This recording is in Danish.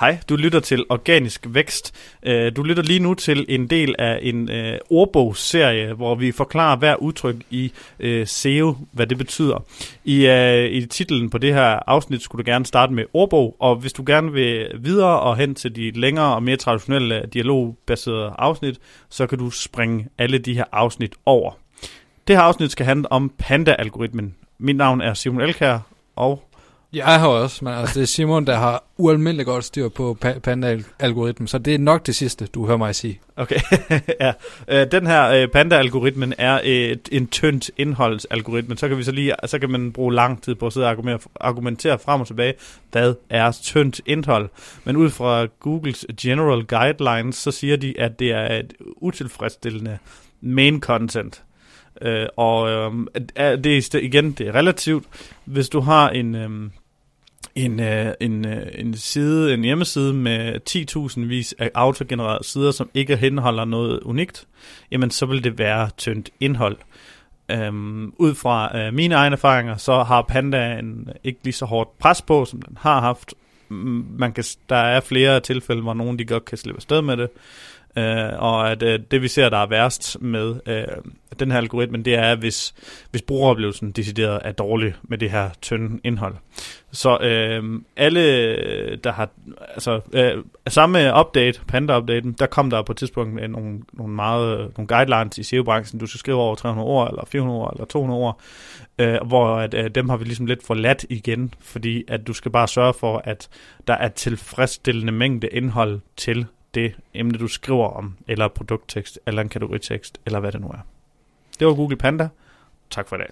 Hej, du lytter til Organisk Vækst. Øh, du lytter lige nu til en del af en øh, ordbogsserie, hvor vi forklarer hver udtryk i øh, SEO, hvad det betyder. I, øh, i titlen på det her afsnit skulle du gerne starte med ordbog, og hvis du gerne vil videre og hen til de længere og mere traditionelle øh, dialogbaserede afsnit, så kan du springe alle de her afsnit over. Det her afsnit skal handle om Panda-algoritmen. Mit navn er Simon Elkær, og jeg har også, men altså, det er Simon, der har ualmindeligt godt styr på Panda-algoritmen, så det er nok det sidste, du hører mig sige. Okay, ja. Øh, den her øh, Panda-algoritmen er et, en tyndt indholdsalgoritme. Så kan vi så lige, så kan man bruge lang tid på at sidde og argumentere, argumentere frem og tilbage, hvad er tyndt indhold. Men ud fra Googles General Guidelines, så siger de, at det er et utilfredsstillende main content. Øh, og øh, det er igen, det er relativt. Hvis du har en, øh, en, øh, en, øh, en side, en hjemmeside med 10.000 vis af autogenererede sider, som ikke henholder noget unikt, jamen så vil det være tyndt indhold. Øhm, ud fra øh, mine egne erfaringer, så har Panda en, ikke lige så hårdt pres på, som den har haft. Mm, man kan, der er flere tilfælde, hvor nogen de godt kan slippe afsted med det. Øh, og at øh, det vi ser, der er værst med øh, den her algoritme, det er, hvis, hvis brugeroplevelsen decideret er dårlig med det her tynde indhold. Så øh, alle, der har, altså øh, samme update, Panda-updaten, der kom der på et tidspunkt nogle, nogle, meget, nogle guidelines i SEO-branchen, du skal skrive over 300 ord, eller 400 ord, eller 200 ord, øh, hvor at, øh, dem har vi ligesom lidt forladt igen, fordi at du skal bare sørge for, at der er tilfredsstillende mængde indhold til det emne, du skriver om, eller produkttekst, eller en kategoritekst, eller hvad det nu er. Det var Google Panda. Tak for i dag.